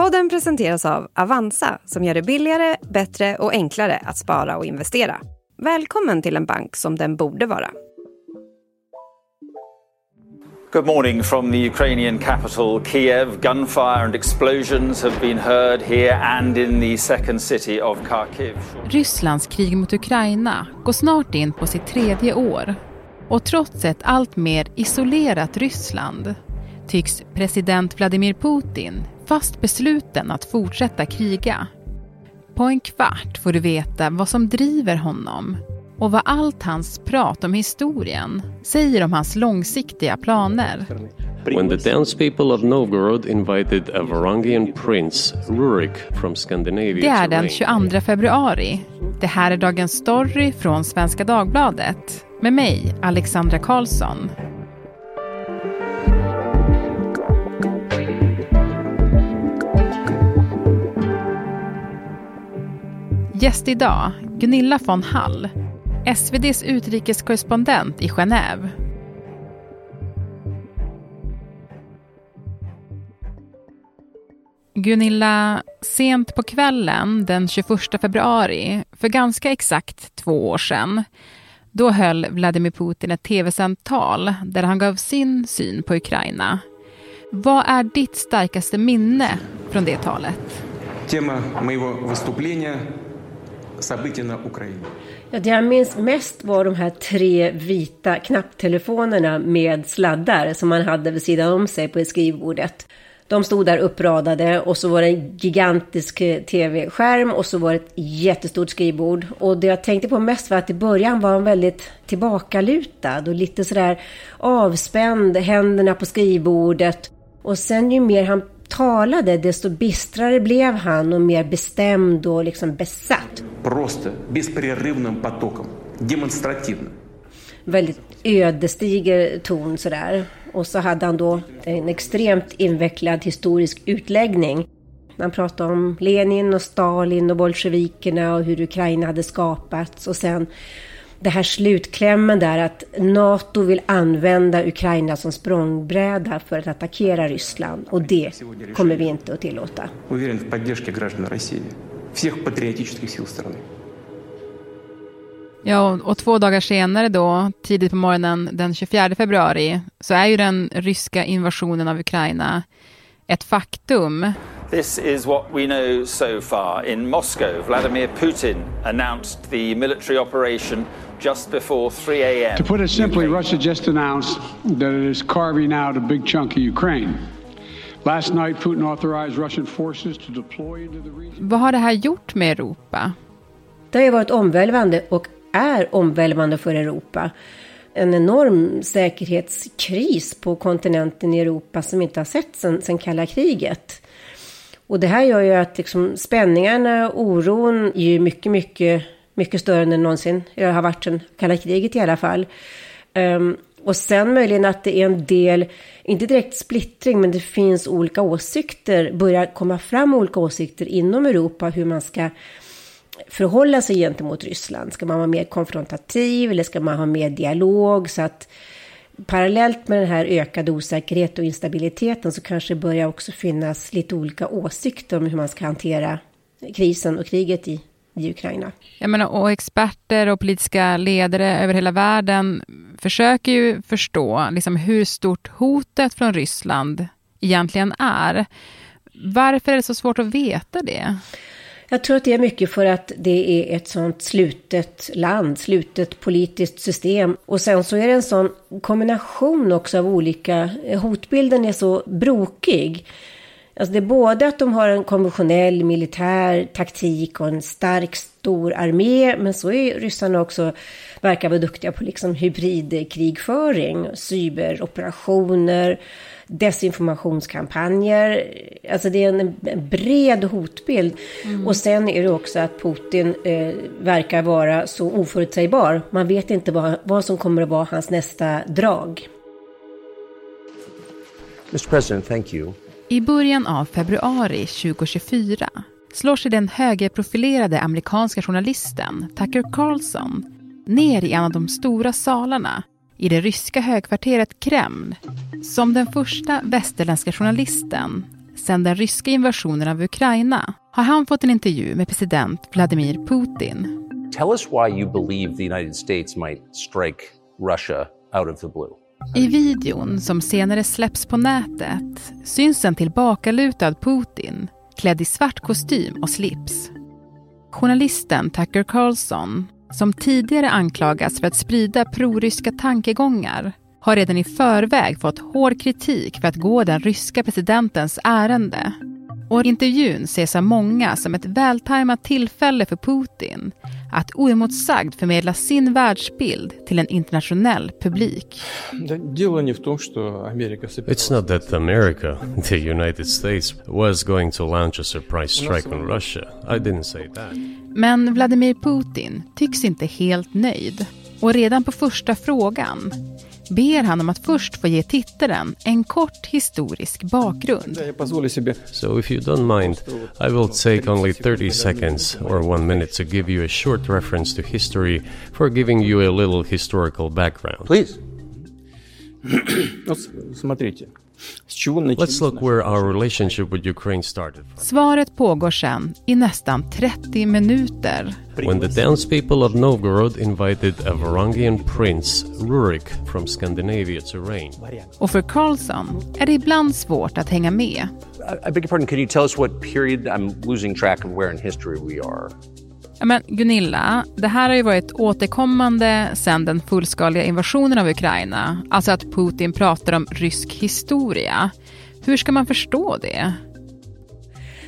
Podden presenteras av Avanza som gör det billigare, bättre och enklare att spara och investera. Välkommen till en bank som den borde vara. Good morning from the Ukrainian capital, Kiev. Gunfire and explosions have been heard here and in the second city of Kharkiv. Rysslands krig mot Ukraina går snart in på sitt tredje år. Och trots ett allt mer isolerat Ryssland tycks president Vladimir Putin fast besluten att fortsätta kriga. På en kvart får du veta vad som driver honom och vad allt hans prat om historien säger om hans långsiktiga planer. When the dance people of Novgorod invited a Varangian prince, Rurik, from Scandinavia Det är den 22 februari. Det här är dagens story från Svenska Dagbladet med mig, Alexandra Karlsson. Gäst idag, Gunilla von Hall, SVDs utrikeskorrespondent i Genève. Gunilla, sent på kvällen den 21 februari, för ganska exakt två år sedan, då höll Vladimir Putin ett tv-sänt tal där han gav sin syn på Ukraina. Vad är ditt starkaste minne från det talet? Тема моего выступления события на Украине. Ja, det jag minns mest var de här tre vita knapptelefonerna med sladdar som man hade vid sidan om sig på skrivbordet. De stod där uppradade och så var det en gigantisk tv-skärm och så var det ett jättestort skrivbord. Och det jag tänkte på mest var att i början var han väldigt tillbakalutad och lite sådär avspänd, händerna på skrivbordet. Och sen ju mer han talade, desto bistrare blev han och mer bestämd och liksom besatt. Просто беспрерывным потоком, демонстративно. Väldigt ödesdiger ton sådär. Och så hade han då en extremt invecklad historisk utläggning. Han pratade om Lenin och Stalin och bolsjevikerna och hur Ukraina hade skapats. Och sen det här slutklämmen där att NATO vill använda Ukraina som språngbräda för att attackera Ryssland och det kommer vi inte att tillåta. Ja, och två dagar senare då, tidigt på morgonen den 24 februari, så är ju den ryska invasionen av Ukraina ett faktum. This is what we know so far. In Moscow, Vladimir Putin announced the military operation just before 3 a.m. To put it simply, Russia just announced that it is carving out a big chunk of Ukraine. Last night, Putin authorized Russian forces to deploy into the region. Vad har det här gjort med Europa? Det har ju varit omvälvande och är omvälvande för Europa. En enorm säkerhetskris på kontinenten i Europa som inte har sett sedan, sedan kalla kriget. Och det här gör ju att liksom spänningarna, oron är ju mycket, mycket, mycket större än den någonsin det har varit sedan kalla kriget i alla fall. Um, och sen möjligen att det är en del, inte direkt splittring, men det finns olika åsikter, börjar komma fram olika åsikter inom Europa hur man ska förhålla sig gentemot Ryssland. Ska man vara mer konfrontativ eller ska man ha mer dialog? Så att parallellt med den här ökade osäkerhet och instabiliteten så kanske det börjar också finnas lite olika åsikter om hur man ska hantera krisen och kriget i, i Ukraina. Jag menar, och experter och politiska ledare över hela världen försöker ju förstå liksom, hur stort hotet från Ryssland egentligen är. Varför är det så svårt att veta det? Jag tror att det är mycket för att det är ett sånt slutet land, slutet politiskt system. Och sen så är det en sån kombination också av olika, hotbilden är så brokig. Alltså det är både att de har en konventionell militär taktik och en stark stor armé, men så är ryssarna också, verkar vara duktiga på liksom hybridkrigföring, cyberoperationer, desinformationskampanjer. Alltså det är en, bred hotbild. Mm. Och sen är det också att Putin eh, verkar vara så oförutsägbar. Man vet inte vad, vad som kommer att vara hans nästa drag. Mr President, thank you. I början av februari 2024 slår sig den högerprofilerade amerikanska journalisten Tucker Carlson ner i en av de stora salarna i det ryska högkvarteret Kreml som den första västerländska journalisten sedan den ryska invasionen av Ukraina har han fått en intervju med president Vladimir Putin. Tell us why you believe the United States might strike Russia out of the blue. I videon, som senare släpps på nätet, syns en tillbakalutad Putin klädd i svart kostym och slips. Journalisten Tucker Carlson, som tidigare anklagats för att sprida proryska tankegångar, har redan i förväg fått hård kritik för att gå den ryska presidentens ärende. Och intervjun ses av många som ett vältajmat tillfälle för Putin att oemotsagd förmedla sin världsbild till en internationell publik. It's not that America, the United States, was going to launch a surprise strike on Russia. I didn't say that. Men Vladimir Putin tycks inte helt nöjd. Och redan på första frågan ber han om att först få ge tittaren en kort historisk bakgrund. So if you don't mind, I will take only 30 seconds or one minute to give you a short reference to history for giving you a little historical background. Please. Смотрите. Let's look where our relationship with Ukraine started. Svaret pågår sen i nästan 30 minuter. When the townspeople of Novgorod invited a Varangian prince, Rurik, from Scandinavia to reign. Och för Carlson är det ibland svårt att hänga med. I, I beg your pardon, can you tell us what period? I'm losing track of where in history we are. Ja, men Gunilla, det här har ju varit återkommande sedan den fullskaliga invasionen av Ukraina. Alltså att Putin pratar om rysk historia. Hur ska man förstå det?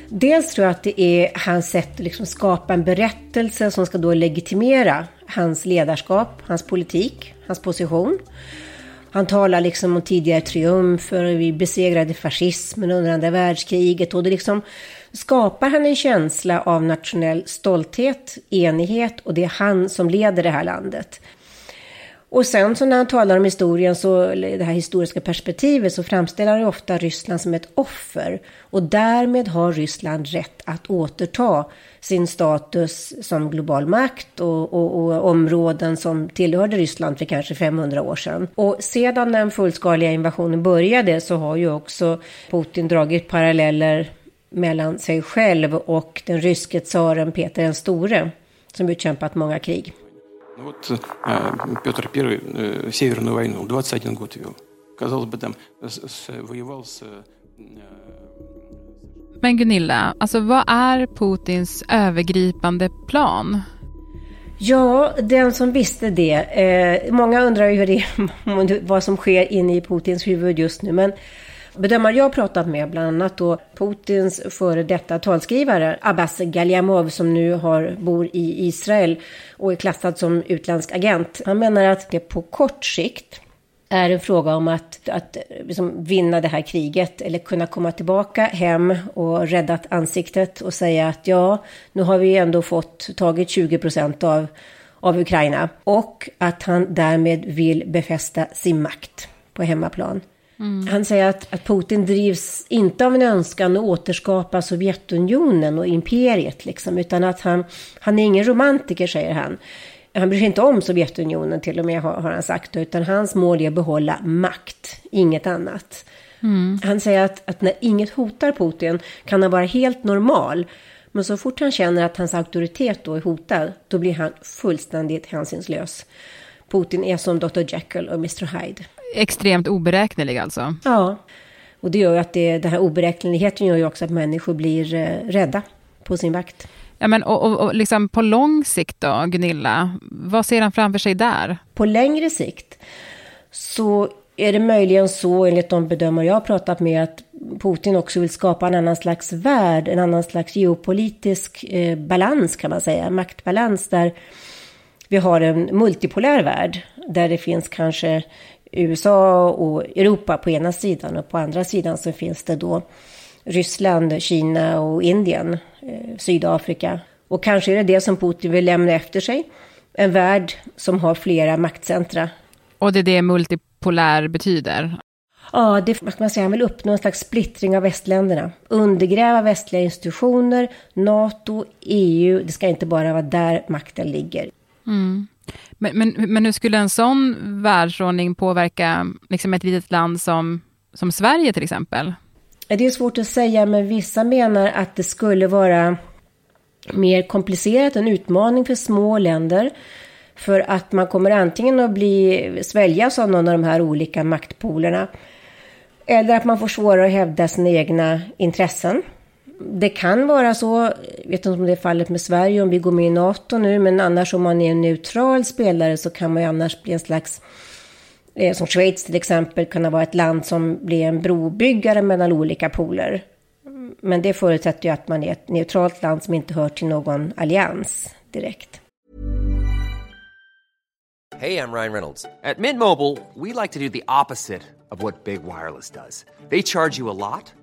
Dels tror jag att det är hans sätt att liksom skapa en berättelse som ska då legitimera hans ledarskap, hans politik, hans position. Han talar liksom om tidigare triumfer, vi besegrade fascismen under andra världskriget och det liksom skapar han en känsla av nationell stolthet, enighet och det är han som leder det här landet. Och sen så när han talar om historien, så, det här historiska perspektivet, så framställer han ofta Ryssland som ett offer. Och därmed har Ryssland rätt att återta sin status som global makt och, och, och områden som tillhörde Ryssland för kanske 500 år sedan. Och sedan den fullskaliga invasionen började så har ju också Putin dragit paralleller mellan sig själv och den ryske tsaren Peter den store som utkämpat många krig. Вот э, Петр I э, Северную войну 21 год вел. Казалось бы, там с, с, воевал с... Э, Men Gunilla, alltså vad är Putins övergripande plan? Ja, den som visste det. Eh, många undrar ju hur det är, vad som sker inne i Putins huvud just nu. Men bedömare jag har pratat med, bland annat då Putins före detta talskrivare Abbas Galiamov som nu har, bor i Israel och är klassad som utländsk agent. Han menar att det på kort sikt är en fråga om att, att liksom vinna det här kriget eller kunna komma tillbaka hem och rädda ansiktet och säga att ja, nu har vi ändå fått tagit 20 procent av, av Ukraina och att han därmed vill befästa sin makt på hemmaplan. Mm. Han säger att, att Putin drivs inte av en önskan att återskapa Sovjetunionen och imperiet, liksom, utan att han, han är ingen romantiker, säger han. Han bryr sig inte om Sovjetunionen till och med, har, har han sagt, utan hans mål är att behålla makt, inget annat. Mm. Han säger att, att när inget hotar Putin kan han vara helt normal, men så fort han känner att hans auktoritet då är hotad, då blir han fullständigt hänsynslös. Putin är som Dr. Jekyll och Mr. Hyde extremt oberäknelig alltså. Ja, och det gör ju att det, den här oberäkneligheten gör ju också att människor blir eh, rädda på sin vakt. Ja, men och, och, och liksom på lång sikt då, Gunilla, vad ser han framför sig där? På längre sikt så är det möjligen så, enligt de bedömare jag har pratat med, att Putin också vill skapa en annan slags värld, en annan slags geopolitisk eh, balans kan man säga, maktbalans där vi har en multipolär värld där det finns kanske USA och Europa på ena sidan och på andra sidan så finns det då Ryssland, Kina och Indien, eh, Sydafrika. Och kanske är det det som Putin vill lämna efter sig. En värld som har flera maktcentra. Och det är det multipolär betyder? Ja, det man kan säga. Han vill uppnå en slags splittring av västländerna. Undergräva västliga institutioner, NATO, EU. Det ska inte bara vara där makten ligger. Mm. Men, men, men hur skulle en sån världsordning påverka liksom ett litet land som, som Sverige till exempel? Det är svårt att säga, men vissa menar att det skulle vara mer komplicerat, en utmaning för små länder. För att man kommer antingen att bli sväljas av någon av de här olika maktpolerna. Eller att man får svårare att hävda sina egna intressen. Det kan vara så, jag vet inte om det är fallet med Sverige om vi går med i NATO nu, men annars om man är en neutral spelare så kan man ju annars bli en slags Eh, som Schweiz till exempel, kunna vara ett land som blir en brobyggare mellan olika poler. Men det förutsätter ju att man är ett neutralt land som inte hör till någon allians direkt. Hej, jag Ryan Reynolds. På Midmobile vill vi like to do opposite of vad Big Wireless gör. De laddar you mycket.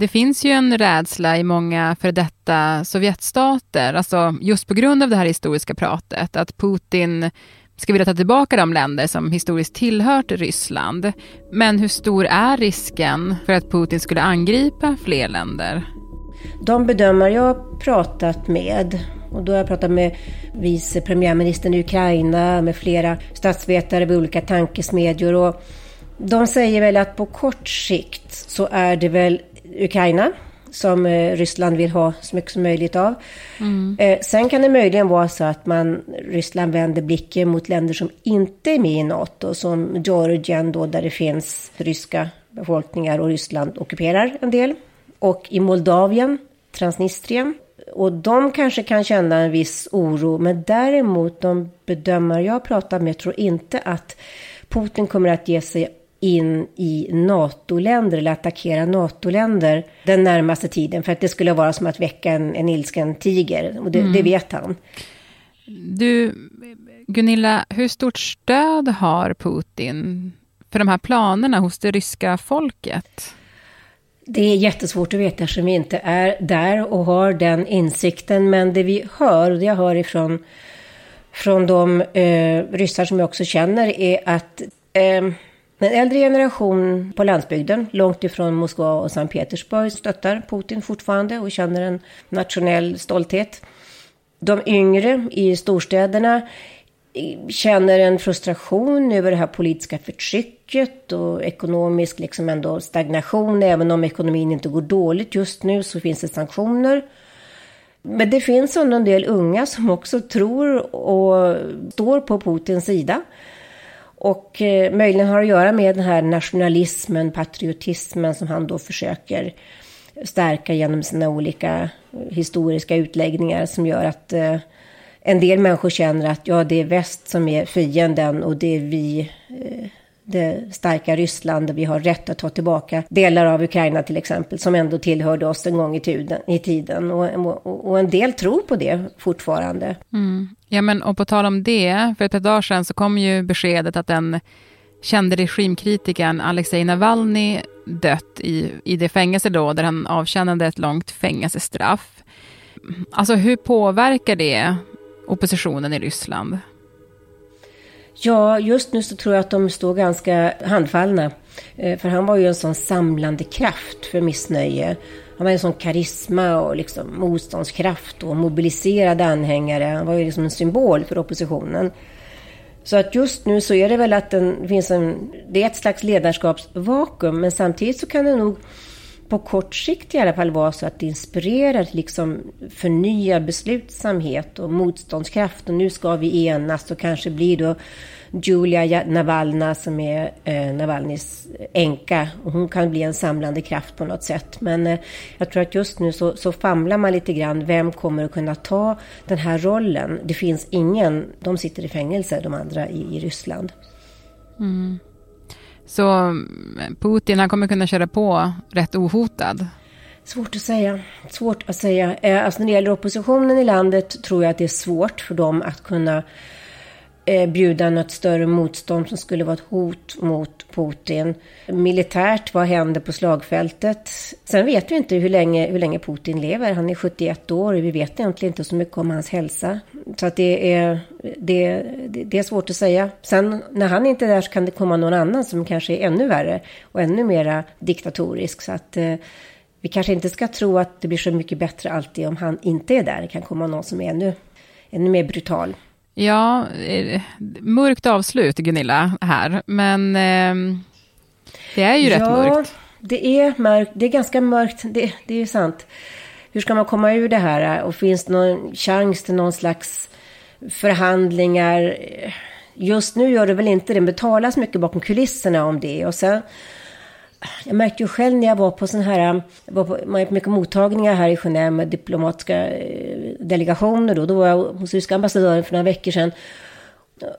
Det finns ju en rädsla i många för detta Sovjetstater, alltså just på grund av det här historiska pratet, att Putin ska vilja ta tillbaka de länder som historiskt tillhört Ryssland. Men hur stor är risken för att Putin skulle angripa fler länder? De bedömare jag pratat med, och då har jag pratat med vice premiärministern i Ukraina, med flera statsvetare vid olika tankesmedjor. Och de säger väl att på kort sikt så är det väl Ukraina som eh, Ryssland vill ha så mycket som möjligt av. Mm. Eh, sen kan det möjligen vara så att man, Ryssland vänder blicken mot länder som inte är med i NATO, som Georgien då där det finns ryska befolkningar och Ryssland ockuperar en del. Och i Moldavien, Transnistrien. Och de kanske kan känna en viss oro, men däremot de bedömare jag pratar med tror inte att Putin kommer att ge sig in i NATO-länder eller attackera NATO-länder den närmaste tiden. För att det skulle vara som att väcka en, en ilsken tiger. Och det, mm. det vet han. Du, Gunilla, hur stort stöd har Putin för de här planerna hos det ryska folket? Det är jättesvårt att veta eftersom vi inte är där och har den insikten. Men det vi hör, och det jag hör ifrån från de eh, ryssar som jag också känner, är att eh, den äldre generation på landsbygden, långt ifrån Moskva och Sankt Petersburg, stöttar Putin fortfarande och känner en nationell stolthet. De yngre i storstäderna eh, känner en frustration över det här politiska förtrycket och ekonomisk liksom ändå stagnation. Även om ekonomin inte går dåligt just nu så finns det sanktioner. Men det finns en del unga som också tror och står på Putins sida. Och eh, möjligen har att göra med den här nationalismen, patriotismen som han då försöker stärka genom sina olika eh, historiska utläggningar som gör att eh, en del människor känner att ja, det är väst som är fienden och det är vi, eh, det starka Ryssland, vi har rätt att ta tillbaka delar av Ukraina till exempel, som ändå tillhörde oss en gång i tiden. I tiden. Och, och, och en del tror på det fortfarande. Mm. Ja, men och på tal om det, för ett par dagar sedan så kom ju beskedet att den kände regimkritikern Alexej Navalny dött i, i det fängelse då, där han avtjänade ett långt fängelsestraff. Alltså hur påverkar det oppositionen i Ryssland? Ja, just nu så tror jag att de står ganska handfallna. Eh, för han var ju en sån samlande kraft för missnöje. Han var en sån karisma och liksom motståndskraft och mobiliserade anhängare. Han var ju liksom en symbol för oppositionen. Så att just nu så är det väl att det finns en, det är ett slags ledarskapsvakuum, men samtidigt så kan det nog på kort sikt i alla fall vara så att det inspirerar till liksom förnyad beslutsamhet och motståndskraft. Och nu ska vi enas och kanske blir då Julia Navalna som är eh, Navalnys änka. Och hon kan bli en samlande kraft på något sätt. Men eh, jag tror att just nu så, så famlar man lite grann. Vem kommer att kunna ta den här rollen? Det finns ingen. De sitter i fängelse, de andra i, i Ryssland. Mm. Så eh, Putin, han kommer kunna köra på rätt ohotad? Svårt att säga. Svårt att säga. Eh, alltså när det gäller oppositionen i landet tror jag att det är svårt för dem att kunna Eh, bjuda något större motstånd som skulle vara ett hot mot Putin. Militärt, vad händer på slagfältet? Sen vet vi inte hur länge, hur länge Putin lever. Han är 71 år och vi vet egentligen inte så mycket om hans hälsa. Så att det är, det, det är svårt att säga. Sen när han inte är där så kan det komma någon annan som kanske är ännu värre och ännu mera diktatorisk. Så att eh, vi kanske inte ska tro att det blir så mycket bättre alltid om han inte är där. Det kan komma någon som är ännu, ännu mer brutal. Ja, eh, mörkt avslut Gunilla här, men eh, det är ju ja, rätt mörkt. det är mörkt. Det är ganska mörkt, det, det är ju sant. Hur ska man komma ur det här? Och finns det någon chans till någon slags förhandlingar? Just nu gör det väl inte det, men talas mycket bakom kulisserna om det. Och sen jag märkte ju själv när jag var på sån här, jag var på mycket mottagningar här i Genève med diplomatiska eh, delegationer då. Då var jag hos ryska ambassadören för några veckor sedan.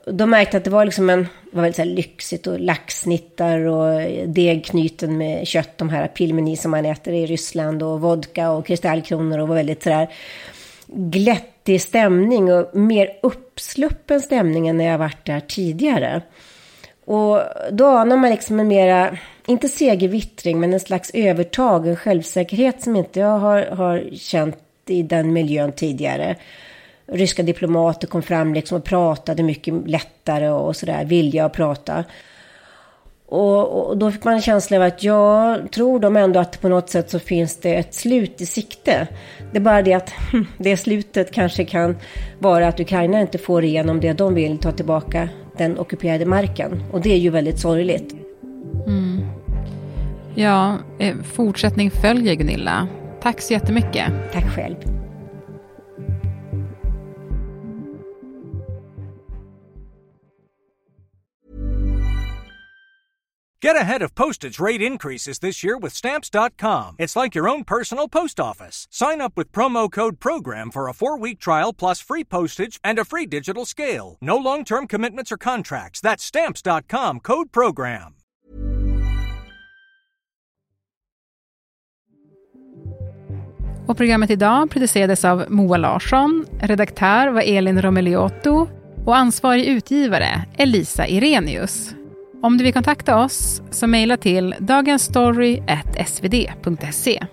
Då märkte jag att det var liksom en, var väldigt så lyxigt och laxsnittar och eh, degknyten med kött, de här pilmeni som man äter i Ryssland och vodka och kristallkronor och var väldigt sådär glättig stämning och mer uppsluppen stämning än när jag varit där tidigare. Och då anar man liksom en mera, inte segervittring, men en slags övertag, en självsäkerhet som inte jag har, har känt i den miljön tidigare. Ryska diplomater kom fram liksom och pratade mycket lättare och sådär, vilja att prata. Och, och, då fick man en känsla av att jag tror de ändå att på något sätt så finns det ett slut i sikte. Det är bara det att hm, det slutet kanske kan vara att Ukraina inte får igenom det de vill ta tillbaka den ockuperade marken. Och det är ju väldigt sorgligt. Mm. Ja, eh, fortsättning följer Gunilla. Tack så jättemycket. Tack själv. Get ahead of postage rate increases this year with Stamps.com. It's like your own personal post office. Sign up with promo code PROGRAM for a four week trial plus free postage and a free digital scale. No long term commitments or contracts. That's Stamps.com code PROGRAM. Och programmet idag producerades av Moa Larsson. Redaktör var Elin Romeliotto och ansvarig utgivare Elisa Irenius. Om du vill kontakta oss så mejla till dagensstory.svd.se.